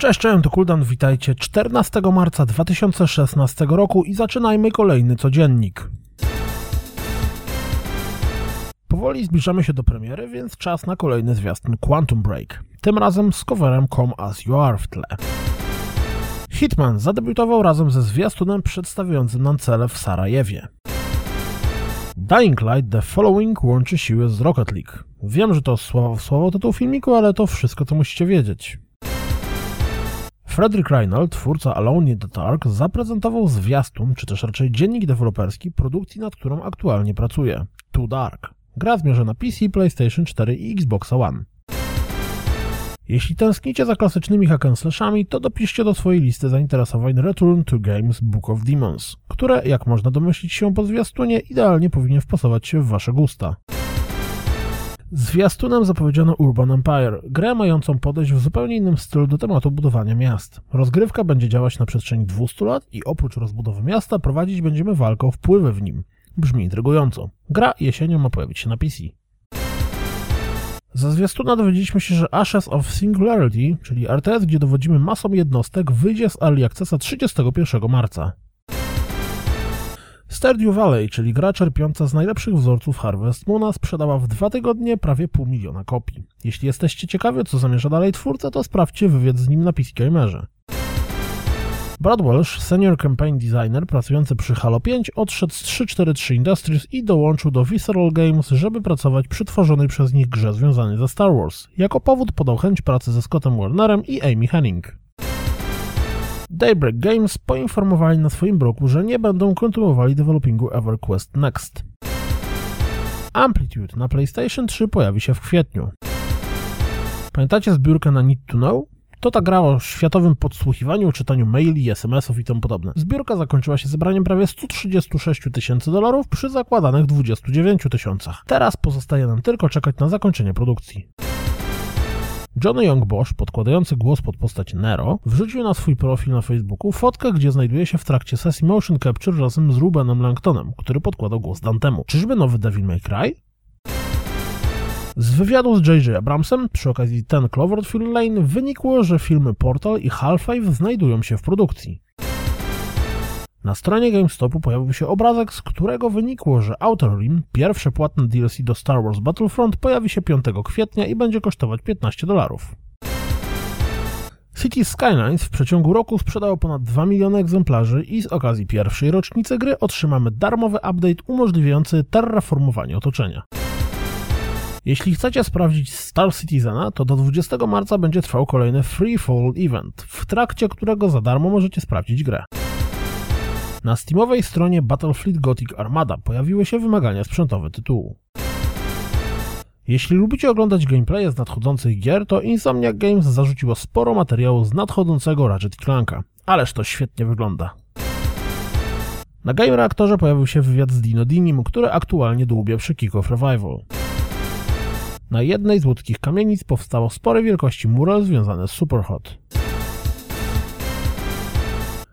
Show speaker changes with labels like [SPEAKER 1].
[SPEAKER 1] Cześć, cześć, to Kuldan, witajcie 14 marca 2016 roku i zaczynajmy kolejny codziennik. Powoli zbliżamy się do premiery, więc czas na kolejny zwiastun Quantum Break. Tym razem z coverem Come As You Are w tle. Hitman zadebiutował razem ze zwiastunem przedstawiającym nam cele w Sarajewie. Dying Light The Following łączy siły z Rocket League. Wiem, że to słowo w słowo tytuł filmiku, ale to wszystko, co musicie wiedzieć. Frederick Reinhold, twórca Alone in the Dark, zaprezentował zwiastun, czy też raczej dziennik deweloperski produkcji, nad którą aktualnie pracuje. Too Dark. Gra zmierza na PC, PlayStation 4 i Xbox One. Jeśli tęsknicie za klasycznymi hack'n'slashami, to dopiszcie do swojej listy zainteresowań Return to Games Book of Demons, które, jak można domyślić się po zwiastunie, idealnie powinien wpasować się w wasze gusta. Zwiastunem zapowiedziano Urban Empire, grę mającą podejść w zupełnie innym stylu do tematu budowania miast. Rozgrywka będzie działać na przestrzeni 200 lat i oprócz rozbudowy miasta prowadzić będziemy walkę o wpływy w nim. Brzmi intrygująco. Gra jesienią ma pojawić się na PC. Za zwiastuna dowiedzieliśmy się, że Ashes of Singularity, czyli RTS, gdzie dowodzimy masą jednostek, wyjdzie z Early Accessa 31 marca. Stardew Valley, czyli gra czerpiąca z najlepszych wzorców Harvest Moona, sprzedała w dwa tygodnie prawie pół miliona kopii. Jeśli jesteście ciekawi, co zamierza dalej twórca, to sprawdźcie wywiad z nim na PC Gamerze. Brad Welsh, senior campaign designer pracujący przy Halo 5, odszedł z 343 Industries i dołączył do Visceral Games, żeby pracować przy tworzonej przez nich grze związanej ze Star Wars. Jako powód podał chęć pracy ze Scottem Warnerem i Amy Henning. Daybreak Games poinformowali na swoim blogu, że nie będą kontynuowali developingu EverQuest Next. Amplitude na PlayStation 3 pojawi się w kwietniu. Pamiętacie zbiórkę na Need to Know? To ta gra o światowym podsłuchiwaniu, czytaniu maili, SMS-ów i tym podobne. Zbiórka zakończyła się zebraniem prawie 136 tysięcy dolarów przy zakładanych 29 tysiącach. Teraz pozostaje nam tylko czekać na zakończenie produkcji. Johnny Young Bosch, podkładający głos pod postać Nero, wrzucił na swój profil na Facebooku fotkę, gdzie znajduje się w trakcie sesji motion capture razem z Rubenem Langtonem, który podkładał głos Dantemu. Czyżby nowy Devil May Cry? Z wywiadu z J.J. Abramsem przy okazji Ten Cloverfield Lane wynikło, że filmy Portal i Half-Life znajdują się w produkcji. Na stronie GameStopu pojawił się obrazek, z którego wynikło, że Outer Rim, pierwsze płatne DLC do Star Wars Battlefront, pojawi się 5 kwietnia i będzie kosztować 15 dolarów. City Skylines w przeciągu roku sprzedało ponad 2 miliony egzemplarzy i z okazji pierwszej rocznicy gry otrzymamy darmowy update umożliwiający terraformowanie otoczenia. Jeśli chcecie sprawdzić Star Citizena, to do 20 marca będzie trwał kolejny Free Fall Event, w trakcie którego za darmo możecie sprawdzić grę. Na Steamowej stronie Battlefleet Gothic Armada pojawiły się wymagania sprzętowe tytułu. Jeśli lubicie oglądać gameplaye z nadchodzących gier, to Insomniac Games zarzuciło sporo materiału z nadchodzącego Ratchet Clanka. Ależ to świetnie wygląda. Na Game Reaktorze pojawił się wywiad z Dino Dinim, który aktualnie dłubie przy Kick of Revival. Na jednej z łódzkich kamienic powstało sporej wielkości mural związane z Superhot.